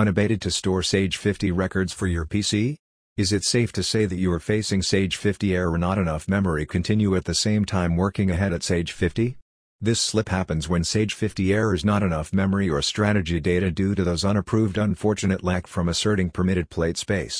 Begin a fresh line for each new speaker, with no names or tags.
Unabated to store Sage 50 records for your PC? Is it safe to say that you are facing Sage 50 error not enough memory continue at the same time working ahead at Sage 50? This slip happens when Sage 50 error is not enough memory or strategy data due to those unapproved unfortunate lack from asserting permitted plate space.